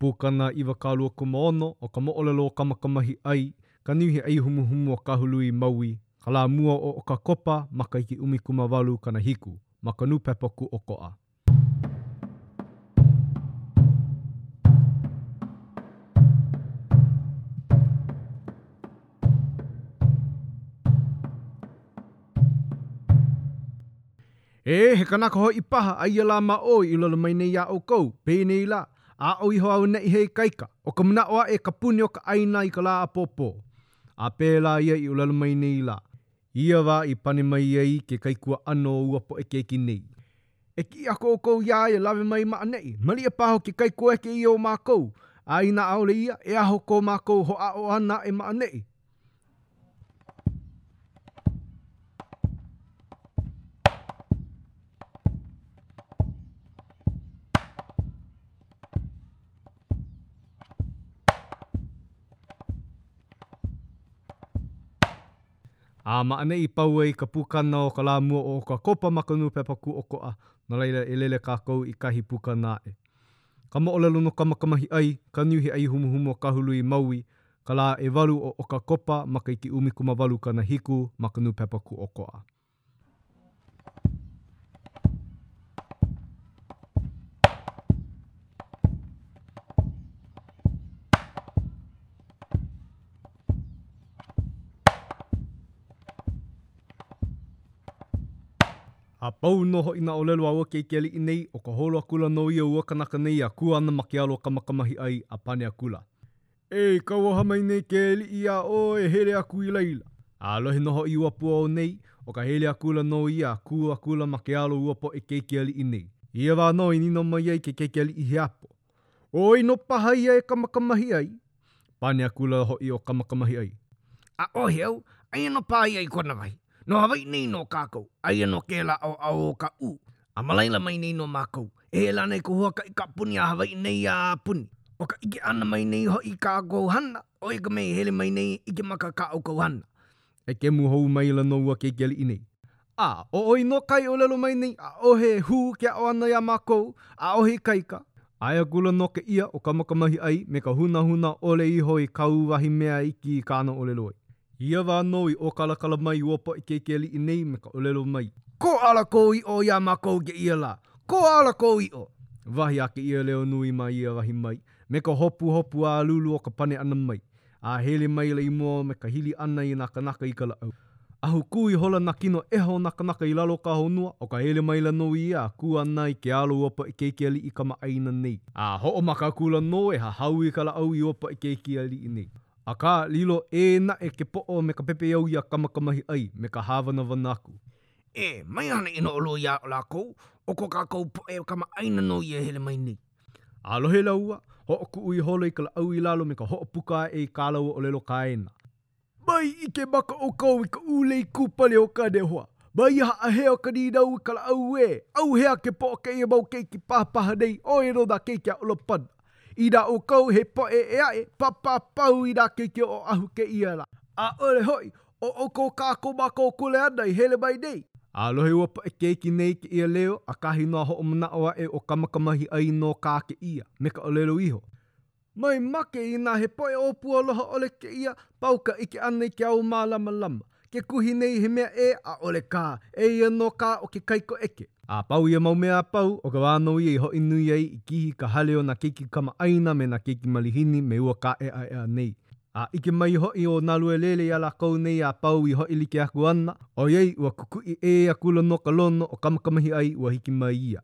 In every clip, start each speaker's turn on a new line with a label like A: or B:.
A: Pukana iwakāluakumāono o ka moʻolelo o Kamakamahi ʻAi, ka niuhi ʻai humuhumu o Kahului, Maui, ka lā mua o ʻOkakopa ma ka iki ʻumikūmāwalu kanahiku, ma ka nūpepa kūʻokoʻa. ʻE, he kanaka hoʻi paha, aia lā ma ʻoe i lolo mai nei iā ʻoukou, penei lā, Aʻo iho auaneʻi he ikaika, ʻo ka manaʻo aʻe ka puni o ka ʻāina i ka lā ʻapōpō. A pēlā ia i ʻōlelo mai nei lā. Ia wā i pane mai ai ke kaikuaʻano o ua poʻe keiki nei. E kiʻi aku ʻoukou iā ia lawe mai ma ʻaneʻi, maliʻa paha o ke kaikuaeke i o mākou, a inā ʻaʻole ia, e aho ko mākou hoʻāʻo ʻana aʻe ma ʻaneʻi. A ma ʻaneʻi i pau ai ka pukana o ka lā mua o ʻOkakopa ma ka nūpepa kūʻokoʻa, no laila e lele kākou i kahi pukana aʻe. Ka moʻolelo no ka makamahiʻai, ka niuhi ʻaihumuhumu o Kahului, Maui, ka lā ʻewalu o ʻOkakopa ma ka iki ʻumikumawālu kanahiku ma ka nūpepa Kuʻokoʻa. A pau nō hoʻi nā ʻōlelo a ua keiki aliʻi nei, ʻo ka holo akula nō ia ua kanaka nei a kū ana ma ke alo o ka makamahiʻai a pane akula, E kauoha mai nei ke aliʻi iā ʻō e hele aku i laila, a lohe nō hoʻi ua pua o nei, ʻo ka hele akula nō ia a kū akula ma ke alo ua poʻe keiki aliʻi nei. I ia wā nō i nīnau mai ai ke keiki aliʻi he apo, ʻOi nō paha ia e kamakamahiʻai? Pane akula hoʻi ʻo Kamakamahiʻai. ʻAʻohe au, aia nō paha ia i kona wahi. No Hawaiʻi nei nō kākou, aia nō kēlā ʻaoʻao o ka ʻū, A ma laila mai nei nō mākou e hele ana i ka huakaʻi kaʻapuni a Hawaiʻi nei iā a puni. ʻO ka ʻike ʻana mai nei hoʻi i kākou hana, ʻo ia ka mea i hele mai nei i ke maka kā ʻoukou hana. E kemu hou maila nō ua keiki aliʻi nei. A ʻo ʻoe nō kai ʻōlelo mai nei, ʻaʻohe hū ke aʻo ʻana iā mākou, ʻaʻohe ikaika. ʻAe akula nō kēia ʻo ka makamahiʻai me ka hūnāhūnā ʻole iho i kāu wahi mea iki i kāna ʻōlelo ʻoe. Ia wā nō i ʻōkalakala mai ua poʻe keiki aliʻi nei me ka ʻōlelo mai. Ko ala kou iʻo iā mākou i kēia lā! Ko ala kou iʻo! wahi a kēia leo nui ma ia wahi mai, me ka hopuhopu a lulu o ka pane ʻana mai, a hele maila i mua me ka hili ʻana i nā kanaka i ka laʻau. Ahu kū ihola nā kino ʻeha o nā kanaka i lalo o ka honua, ʻo ka hele maila nō ia a kū ana i ke alo ua poʻe keiki aliʻi kamaʻāina nei, a hoʻomaka akula nō e hahau i ka laʻau i ua poʻe keiki aliʻi nei. Akā, lilo ʻē naʻe ke poʻo me ka pepeiao iā Kamakamahiʻai me ka hāwanawana aku. E, mai āna i noʻolua iā lākou, ʻo ko kākou poʻe kamaʻāina nō ia e hele mai nei. A lohe lāua, hoʻokuʻu ihola i ka lāʻau i lalo me ka hoʻopuka aʻe i kā lāua ʻōlelo kaena. Mai i ke maka o kāu i ka ʻūlei kūpale o Kanehoa. Mai ia haʻaheo ka nīnau i ka lāʻau ē, ʻAuhea ke poʻo kēia mau keiki pāpaha nei ʻoe no nā keiki a ʻOlopana? Inā ʻoukou he poʻe e aʻe papa pau i nā keiki Oʻahu kēia lā, ʻaʻole hoʻi ʻo ʻoukou kā ko mākou kuleana i hele mai nei. A lohe ua poʻe keiki nei kēia leo, ʻakahi nō a hoʻomanaʻo aʻe ʻo Kamakamahiʻai nō kā kēia, me ka ʻōlelo iho. Mai make inā he poʻe ʻōpua loa ʻole kēia, pau ka ʻike ʻana i ke au mālamalama. Ke kuhi nei he mea ʻē, ʻaʻole kā. Eia nō kā o ke kaikoʻeke. A pau ia mau mea a pau, ʻo ka wā nō ia i hoʻi nui ai i kihi ka hale o nā keiki kamaʻāina me nā keiki malihini me ua kāʻeʻaʻeʻa nei. A ʻike mai hoʻi ʻo Naluelele iā lākou nei a pau i hoʻi like aku ana, ʻoiai ua kukuʻi ʻē akula nō ka lono o Kamakamahiʻai ua hiki mai ia.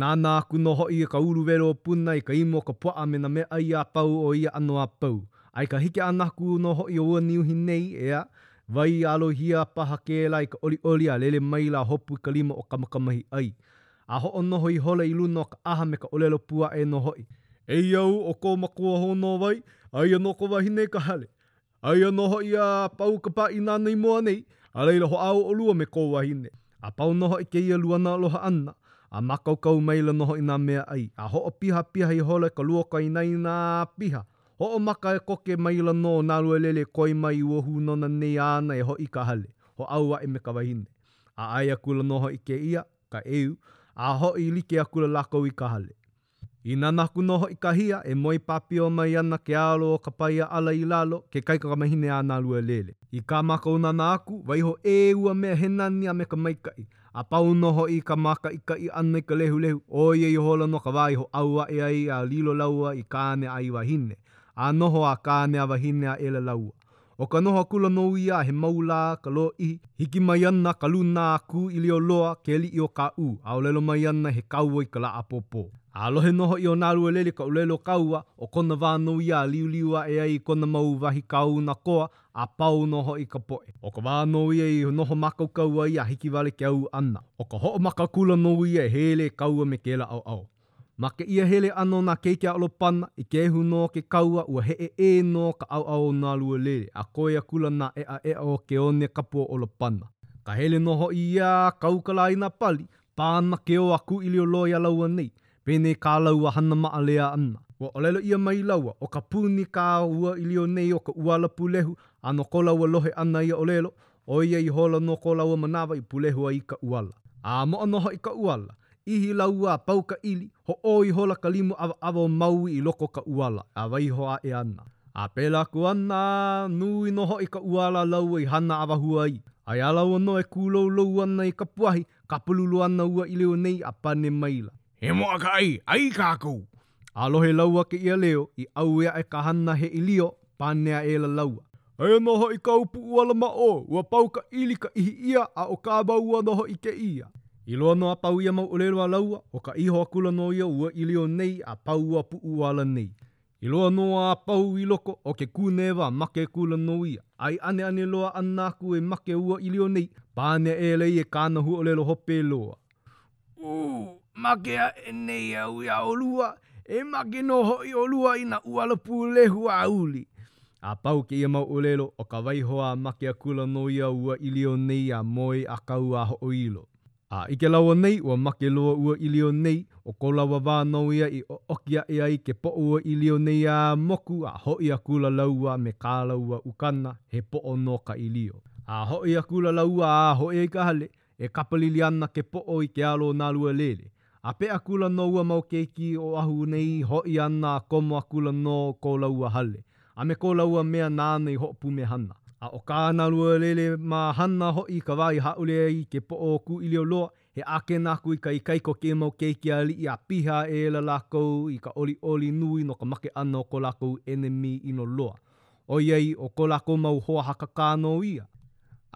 A: Nānā aku nō hoʻi ka ulu welo o Puna i ka imu o ka puaʻa me nā mea ʻai a pau o ia ʻano a pau. A i ka hiki ʻana aku nō hoʻi o ua niuhi nei, ʻeā, wahi a Lōhia paha kēlā i ka ʻoliʻoli a lele maila a hopu i ka lima o Kamakamahiʻai, a hoʻonoho ihola i luna o ka ʻaha me ka ʻōlelo pū aʻe nō hoʻi. Eia au, ʻo kō makua hou nō wai, aia no ka wahine i ka hale. Aia nō hoʻi a pau ka pāʻina nei mua nei, a laila hoʻāo ʻolua me kou wahine, a pau nō hoʻi kēia luana aloha ʻana, a mākaukau maila nō hoʻi nā mea ʻai, a hoʻopihapiha ihola ka luoka inaina a piha, hoʻomaka e koke maila nō nā lua lele koi mai i ua hūnona nei āna e hoʻi i ka hale, hoʻāu aʻe me ka wahine. A ʻae akula nō hoʻi kēia, ka ʻeu, a hoʻi like akula lākou i ka hale. I nanaku nō hoʻi ka hia, e moe papio mai ana ke alo o ka paia ʻala i lalo, ke kaikamahine a nā lua lele. I kā mākou nānā aku, waiho ʻē ua mea he nani a me ka maikaʻi, a pau nō hoʻi i ka mākaʻikaʻi ʻana i ka lehulehu, ʻo ia ihola nō ka wā i hoʻāu aʻe ai a lilo lāua i Kāneʻāiwahine, a noho a Kāneʻāwahine aʻela lāua. ʻO ka noho akula nō ia he mau lā ka lōʻihi, hiki mai ana ka luna a kū ʻilio loa ke aliʻi o Kaʻū, a ʻōlelo mai ana he kaua i ka lā ʻapōpō. A lohe nō hoʻi o Nālualele ka ʻōlelo kaua, ʻo kona wā nō ia a liuliu aʻe ai i kona mau wahi kāuna koa, a pau nō hoʻi ka poʻe. ʻO ka wā nō ia i noho mākaukau ai a hiki wale ke au ʻana. ʻO ka hoʻomaka akula nō ia e hele kaua me kēlā ʻaoʻao. Ma kēia hele ʻano na Keiki a ʻOlopana, i ke ehu nō ke kaua, ua heʻe ʻē nō ka ʻaoʻao o nā lua lele, a koe akula nā ʻeʻaʻeʻa o ke one kapu o ʻOlopana. Ka hele nō hoʻi ia a kau ka lā i nā pali, pā ana ke ō a kūʻilio loa iā lāua nei, penei kā lāua hana maʻalea ʻana. Ua ʻōlelo ʻia mai lāua, ʻo ka puni kā ua ʻilio nei o ka ʻuala pūlehu, a no ko lāua lohe ʻana ia ʻōlelo, ʻo ia ihola nō ko lāua manawa i pulehu ai i ka ʻuala. A moʻa nō hoʻi ka ʻuala, ʻihi lāua a pau ka ʻili, hoʻō ihola ka limu ʻawaʻawa o Maui i loko o ka ʻuala, a waiho aʻe ana. A pēlā aku ana, nui nō hoʻi ka ʻuala a lāua i hana a wahū ai. A iā lāua nō e kūloulou ana i ka puahi, kapalulu ana ua ʻili o nei a pane maila. He mōʻakaʻi ʻai kākou! A lohe lāua kēia leo i ʻaue aʻe ka hana he ʻīlio, pane aʻela lāua. Aia nō hoʻi kāu puʻu ala ma ʻō, ua pau ka ʻili ka ʻihi ʻia, a ʻo kā wau ua nō hoʻi kēia. I loa nō a pau ia mau ʻōlelo a lāua, ʻo ka iho akula nō ia ua ʻīlio nei a pau ua puʻu ala nei. I loa nō a pau i loko o ke kūnewa make kula nō ia, a i ʻaneʻane loa ana aku e make ua ʻīlio nei, pane e lei e kāna huaʻōlelo hope loa. Ū, make aʻe nei au iā ʻolua, e make nō hoʻi ʻolua i nā ʻuala pūlehu a uli. A pau kēia mau ʻōlelo, ʻo ka waiho a make akula nō ia ua ʻīlio nei a moe a kau a hoʻoilo. A i kēlā wā nei, ua make loa ua ʻīlio nei, ʻo ko lāua wā nō ia i ʻoʻoki aʻe ai ke poʻo ua ʻīlio nei a moku, a hoʻi akula lāua me kā lāua ukana, he poʻo nō ka ʻīlio. A hoʻi akula lāua a hoʻi ai ka hale, e kapalili ana ke poʻo i ke alo o nā lua lele. A peʻe akula nō ua mau keiki i Oʻahu nei, hoʻi ana a komo akula nō ko lāua hale. a me ko lāua mea nāna i hoʻopumehana. A ʻo kāna lualele ma Hana hoʻi ka wā i hāʻule ai ke poʻo o Kūʻilioloa, he ʻākena aku i ka ikaika o kēia mau keiki aliʻi a piha aʻela lākou i ka ʻoliʻoli nui no ka make ʻana o ko lākou ʻenemi ʻino loa, ʻoiai ʻo ko lākou mau hoa hakakā nō ia.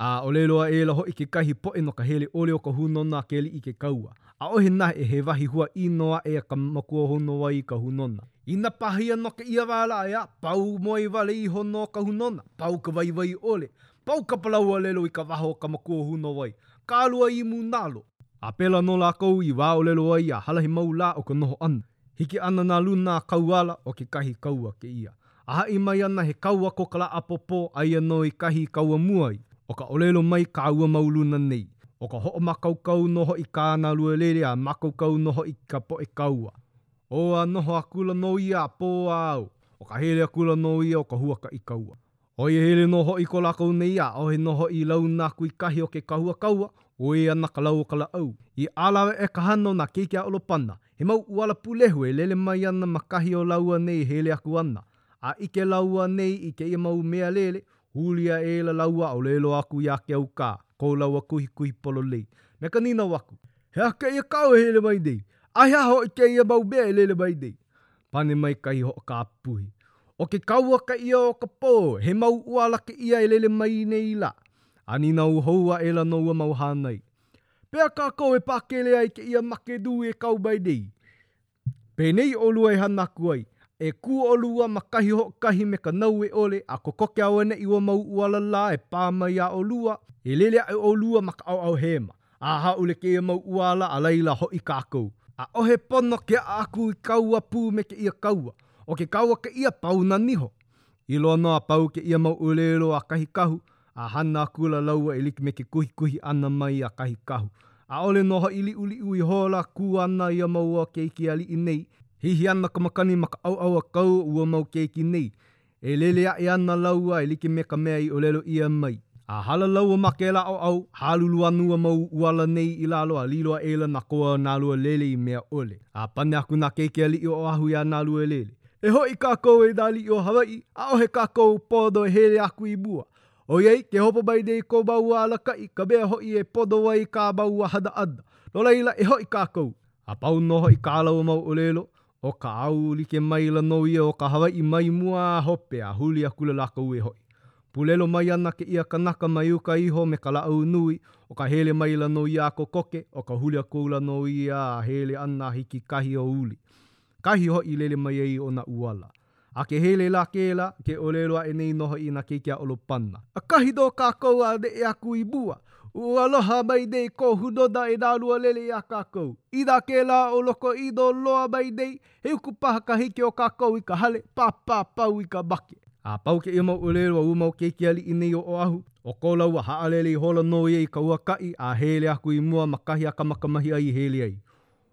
A: ʻAʻole loa ʻē la hoʻi kekahi poʻe no ka hele ʻole o ka hūnona a Keliʻi ke kaua. ʻAʻohe naʻe he wahi hua ʻino aʻe a ka makua honua i ka hūnona. Inā pahi a noke ʻia wā la ea, pau moe wale iho nō ka hūnona, pau ka waiwai ʻole, pau ka palau alelo i ka waho o ka makua hūnowai, kālua imu nalo. A pēlā nō lākou i wā ʻōlelo ai a hala he mau lā o ka noho ʻana. Hiki ana nā luna a kauala o kekahi kaua kēia. A haʻi mai ana he kaua ko ka lā ʻapōpō, aia nō i kahi i kaua mua ai. ʻO ka ʻōlelo mai kāua mau luna nei, ʻo ka hoʻomākaukau nō hoʻi kāna lualele a mākaukau nō hoʻi ka poʻe kaua. ʻO a noho akula nō ia a pō a ao, ʻo ka hele akula nō ia o ka huakaʻi kaua. ʻO ia hele nō hoʻi ko lākou nei a ʻaʻohe nō hoʻi i launa aku i kahi o ke kahua kaua, ʻo ē ana ka lau o ka lāʻau. I ʻalawe ʻe ka hana o nā keiki a ʻolopana, He mau ʻuala pūlehu e lele mai ana ma kahi o lāua nei hele aku ana, a ʻike lāua nei i kēia mau mea lele, huli aʻela lāua a ʻōlelo aku iā Keaukā, ko lāua kuhikuhi pololei, me ka nīnau aku, He aha kēia kao e hele mai nei? A he aha hoʻi kēia mau mea e lele mai nei? Pane mai kahi hoʻokāpuhi, ʻO ke kaua ka ʻia o ka pō, he mau ʻuala kēia e lele mai nei lā. A nīnau hou aʻela nō ua mau hānai. Pehea kākou e pakele ai kēia makedū e kaubai nei? Penei ʻolua e hana aku ai, E kū ʻolua ma kahi hoʻokahi me ka naue ʻole, a kokoke auaneʻi ua mau ʻuala lā e pā mai iā ʻolua, e lele aʻe ʻolua ma ka ʻaoʻao hema, a hāʻule kēia mau ʻuala, a laila hoʻi kākou. ʻAʻohe pono ke aʻa aku i ka ua pū me kēia kaua. ʻO ke kaua kēia pauna niho. I loa nō a pau kēia mau ʻōlelo a kahi kahu, a hana akula lāua e like me ke kuhikuhi ʻana mai a kahi kahu. ʻAʻole nō hoʻi liʻuliʻu ihola kū ana ia mau ua keiki aliʻi nei. Hihi ana ka makani ma ka ʻauʻau a kau o ua mau keiki nei, e lele aʻe ana lāua e like me ka mea i ʻōlelo ʻia mai. A hala lāua ma kēlā ʻaoʻao, hālulu ana ua mau ʻuala nei i lalo a lilo aʻela nā koa o nā lua lele i mea ʻole. A pane aku nā keiki aliʻi o Oʻahu iā nā lua lele, E hoʻi kākou i nā aliʻi o Hawaiʻi, ʻaʻohe kākou pono e hele aku i mua. ʻOiai, ke hopa mai nei ko māua alakaʻi ka mea hoʻi e pono ai kā māua hana ʻana. No laila, e hoʻi kākou. A pau nō hoʻi kā lāua mau ʻōlelo, ʻo ka au like maila nō ia o ka Hawaiʻi mai mua a hope a huli akula lākou e hoʻi. Pulelo mai ana kēia kanaka mai uka iho me ka lāʻau nui, ʻo ka hele maila nō ia a kokoke, ʻo ka huli akula nō ia a hele ʻana a hiki kahi o uli. kahi hoʻi i lele mai ai o nā ʻuala. A ke hele la kēlā, ke ʻōlelo aʻe nei nō hoʻi na Keikea ʻOlopana. ʻAkahi nō kākou a neʻe aku i mua. Ua aloha mai nei kō hūnōna e nā lua lele iā kākou. Inā kēlā o loko ʻino loa mai nei, he uku paha ka hiki o kākou i ka hale, pāpā pau i ka make. A pau kēia mau ʻōlelo a ua mau keiki aliʻi nei o Oʻahu, ʻo ko lāua haʻalele ihola nō ia i ka huakaʻi a hele aku i mua ma kahi a ka makamahiʻai i hele ai.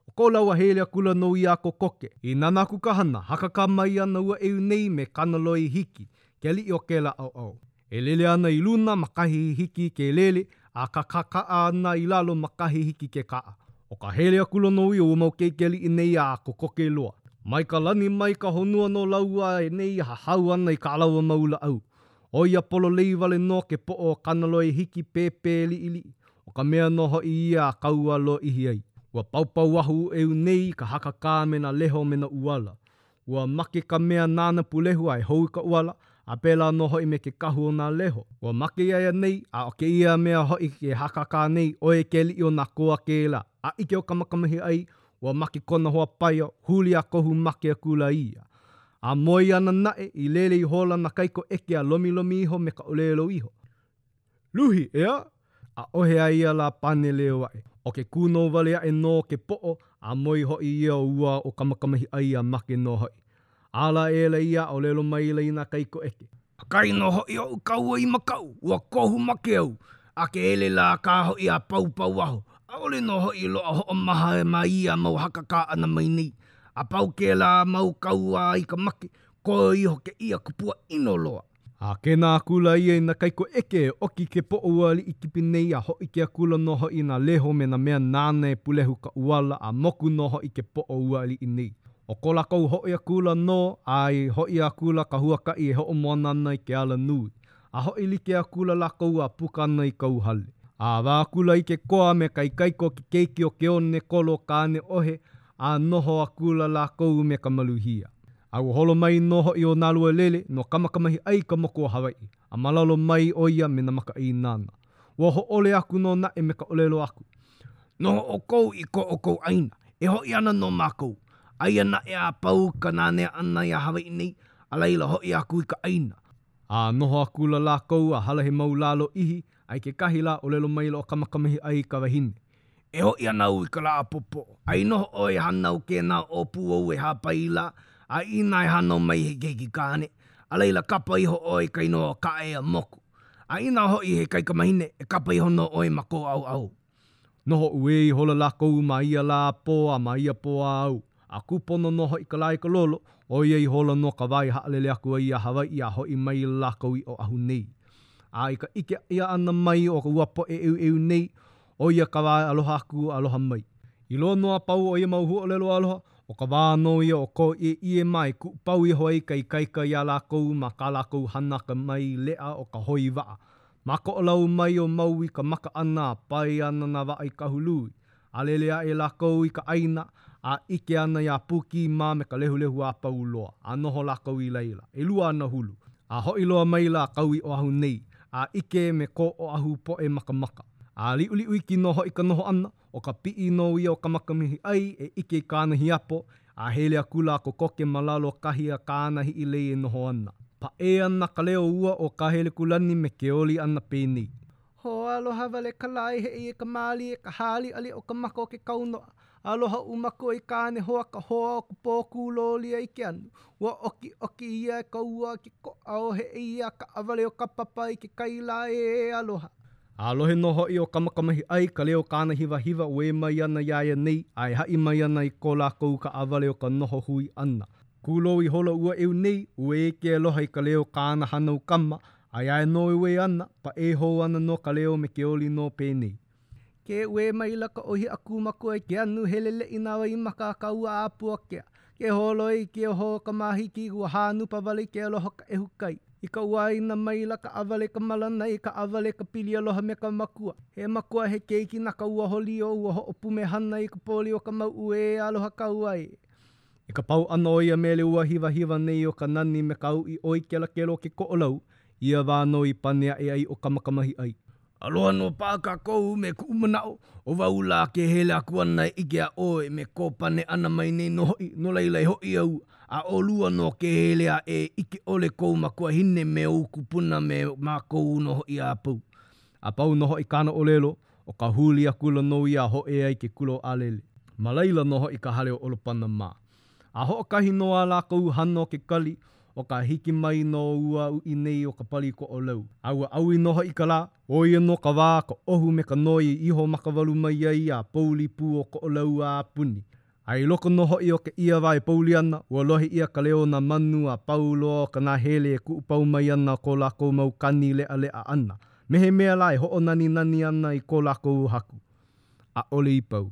A: ʻO ko lāua hele akula nō ia a kokoke. I nana aku ka hana, hakakā mai ana ua ʻeu nei me Kanaloe Hiki, ke aliʻi o kēlā ʻaoʻao. E lele ana i luna ma kahi hiki ke lele, a kakākaʻa ana i lalo ma kahi hiki ke kaʻa. ʻO ka hele akula nō ia ua mau keiki aliʻi nei a kokoke loa. Mai ka lani mai ka honua nō lāua e nei hahau ana i kā lāua mau laʻau. ʻO ia pololei wale nō ke poʻo o Kanaloe hiki pēpē liʻiliʻi, ʻo ka mea nō hoʻi ia a kaua lōʻihi ai. Ua paupau ahu ʻeu nei i ka hakakā me nā leho me nā ʻuala. Ua make ka mea nāna pulehu a e hou i ka ʻuala, a pēlā nō hoʻi me ke kahu o nā leho. Ua make iā ia nei, a ʻo kēia mea hoʻi ke hakakā nei, ʻoe ke aliʻi o nā kō a kēlā, a ʻike o ka makamahi ʻai, Ua make kona hoa paia, huli a kohu make akula ia. A moe ia ana naʻe, i lele ihola na kaiko ʻeke a lomilomi iho me ka ʻōlelo iho. Luhi, ʻeā? ʻAʻohe a ia lā pane leo aʻe. ʻO ke kūnou wale aʻe nō ke poʻo, a moe hoʻi ia o ua o Kamakamahiʻai a make nō hoʻi. Ala e lei a ʻōlelo maila i nā kaikoʻeke. Akai nō hoʻi oʻu kaua i makaʻu, ua kohu make au, a ke ele lā kā hoʻi a pau pau aho, ʻaʻole nō hoʻi i loaʻa hoʻomaha ma ia mau hakakā ʻana mai nei. A pau kēlā mau kauā i ka make, koe iho kēia kupua ʻino loa. A kēnā akula ia i nā kaiko ʻeke, ʻoki ke poʻo ua aliʻi kipi nei a hōʻike akula nō hoʻi i nā leho me nā mea nāna e pulehu ka ʻuala a moku nō hoʻi ke poʻo ua aliʻi nei. ʻO ko lākou hoʻi akula nō, a i hōʻia akula ka huakaʻi e hoʻomoana ana i ke alanui, a hoʻi like akula lākou a puka ana i kauhale. A awa akula i ke koa me ka ikaika o ke keiki o ke one kolo kāne ʻohe, a noho akula lākou me ka maluhia. A ua holo mai nō hoʻi ʻo Nālualele no Kamakamahiʻa i ka moku o Hawaiʻi, a ma lalo mai ʻo ia me nā makaʻāinana. Ua hōʻole aku nō naʻe me ka ʻōlelo aku. Noho ʻoukou i ko ʻoukou ʻāina. E hoʻi ana nō mākou. Aia naʻe a pau ka nanea ʻana iā Hawaiʻi nei, a laila hoʻi aku i ka ʻāina. A noho akula lākou a hala he mau lalo ʻihi, a i kekahi lā ʻōlelo maila ʻo Kamakamahiʻa i ka wahine, E hoʻi ana au i ka lā ʻapōpō, a i noho ʻoe e hānau kēnā ʻo Pūou e hāpai i lā, a inā e hānau mai he keikikāne, a laila kapa iho ʻoe i ka inoa o Kaʻe a moku. A inā hoʻi he kaikamahine, e kapa iho nō ʻoe ma kou ʻauʻau. Noho uē ihola lākou ma ia lā pō a ma ia pō āu. A kūpono nō hoʻi ka lā i ka lolo, ʻo ia ihola nō ka wā i haʻalele aku ai iā Hawaiʻi a hoʻi mai i lākou i Oʻahu nei. A i ka ʻike ʻia ʻana mai o ua poʻe ʻeuʻeu nei, ʻo ia ka wā e aloha aku a aloha mai. I loa nō a pau o ia mau huaʻōlelo aloha, ʻo ka wā nō ia o ko ʻieʻie mā e kuʻupau iho ai ka ikaika iā lākou ma kā lākou hana ka mai leʻa o ka hoi waʻa. Ma Koʻolau mai o Maui ka maka ʻana a pae ana nā waʻa i Kahului. A lele aʻe lākou i ka ʻāina, a ʻike ana iā Pūkī mā me ka lehulehu a pau loa, a noho lākou i laila, ʻelua ana hulu. A hoʻi loa maila a kau i Oʻahu nei, a ʻike me kō Oʻahu poʻe makamaka. A liʻuliʻu iki nō hoʻi ka noho ʻana, ʻo ka piʻi nō ia o ka makamihi ʻai e ʻike i kāna hiapo, a hele akula a kokoke ma lalo o kahi a kāna hiʻilei e noho ana. Paʻē ana ka leo ua o Kahelekūlani me ke oli ʻana penei, Hoaaloha wale ka lā i heʻi e ka mālie e ka hāliʻali o ka maka o ke kaunoʻa. Aloha ʻu makua i kāne hoa ka hoa o ka pō kūlōlia i ke anu. Ua ʻokiʻoki ʻia e ka ua ke koʻa o heʻi i a kaʻawale o ka papa i ke kai lā e aloha. A lohe nō hoʻi ʻo Kamakamahiʻai ka leo kāna hiwahiwa uē mai ana iā ia nei a e haʻi mai ana i ko lākou kaʻawale o ka noho hui ʻana. Kūlou ihola ua ʻeu nei, uē ke aloha i ka leo kāna hanaukama Aeae nō e uē ana, paʻē hou ana nō ka leo me ke oli nō penei. Ke uē maila ka ʻohi a kū makua i ke anu heleleʻi na wai ma kā Kaua a Puakea. Ke hōloi i ke oho o ka māhiki, ua hānupa wale i ke aloha o ka ʻehu kai. I ka uaina maila ka ʻawale ka malana, i ka ʻawale ka pili aloha me ka makua. He makua, he keiki na ka ua holi o ua hoʻopumehana i ka poli o ka mauʻu ē aloha kauae. I ka pau ʻana o ia mele ua hiwahiwa nei o ka nani me ka uʻi ʻoi kelakela o ke Koʻolau, ia wā nō i pane aʻe ai ʻo Kamakamahīʻai, Aloha nō paha kākou me kuʻu manaʻo, ʻo wau lā ke hele aku ana e ʻike a ʻoe me kō pane ʻana mai nei nō hoʻi, no laila e hoʻi au a ʻolua nō ke hele aʻe e ʻike ʻole kou makuahine me ou kupuna me mākou nō hoʻi a pau. A pau nō hoʻi kāna ʻōlelo. ʻO ka huli akula nō ia a hoʻē ai ke kula o ʻAlele. Ma laila nō hoʻi ka hale o ʻOlopana mā. A hoʻokahi nō a lākou hana o ke kali, ʻo ka hiki mai nō ua uʻi nei o ka pali Koʻolau. A ua ʻaui nō hoʻi ka lā, ʻo ia nō ka wā a ka ʻohu me ka noi i iho makawalu mai ai a pouli pū ʻo Koʻolau a puni. A i loko nō hoʻi o kēia wā e pouli ana, ua lohe ʻia ka leo o nā manu a pau loa o ka nahele e kuʻupau mai ana ko lākou mau kani leʻaleʻa ʻana, me he mea lā e hoʻonaninani ana i ko lākou haku. ʻAʻole i pau.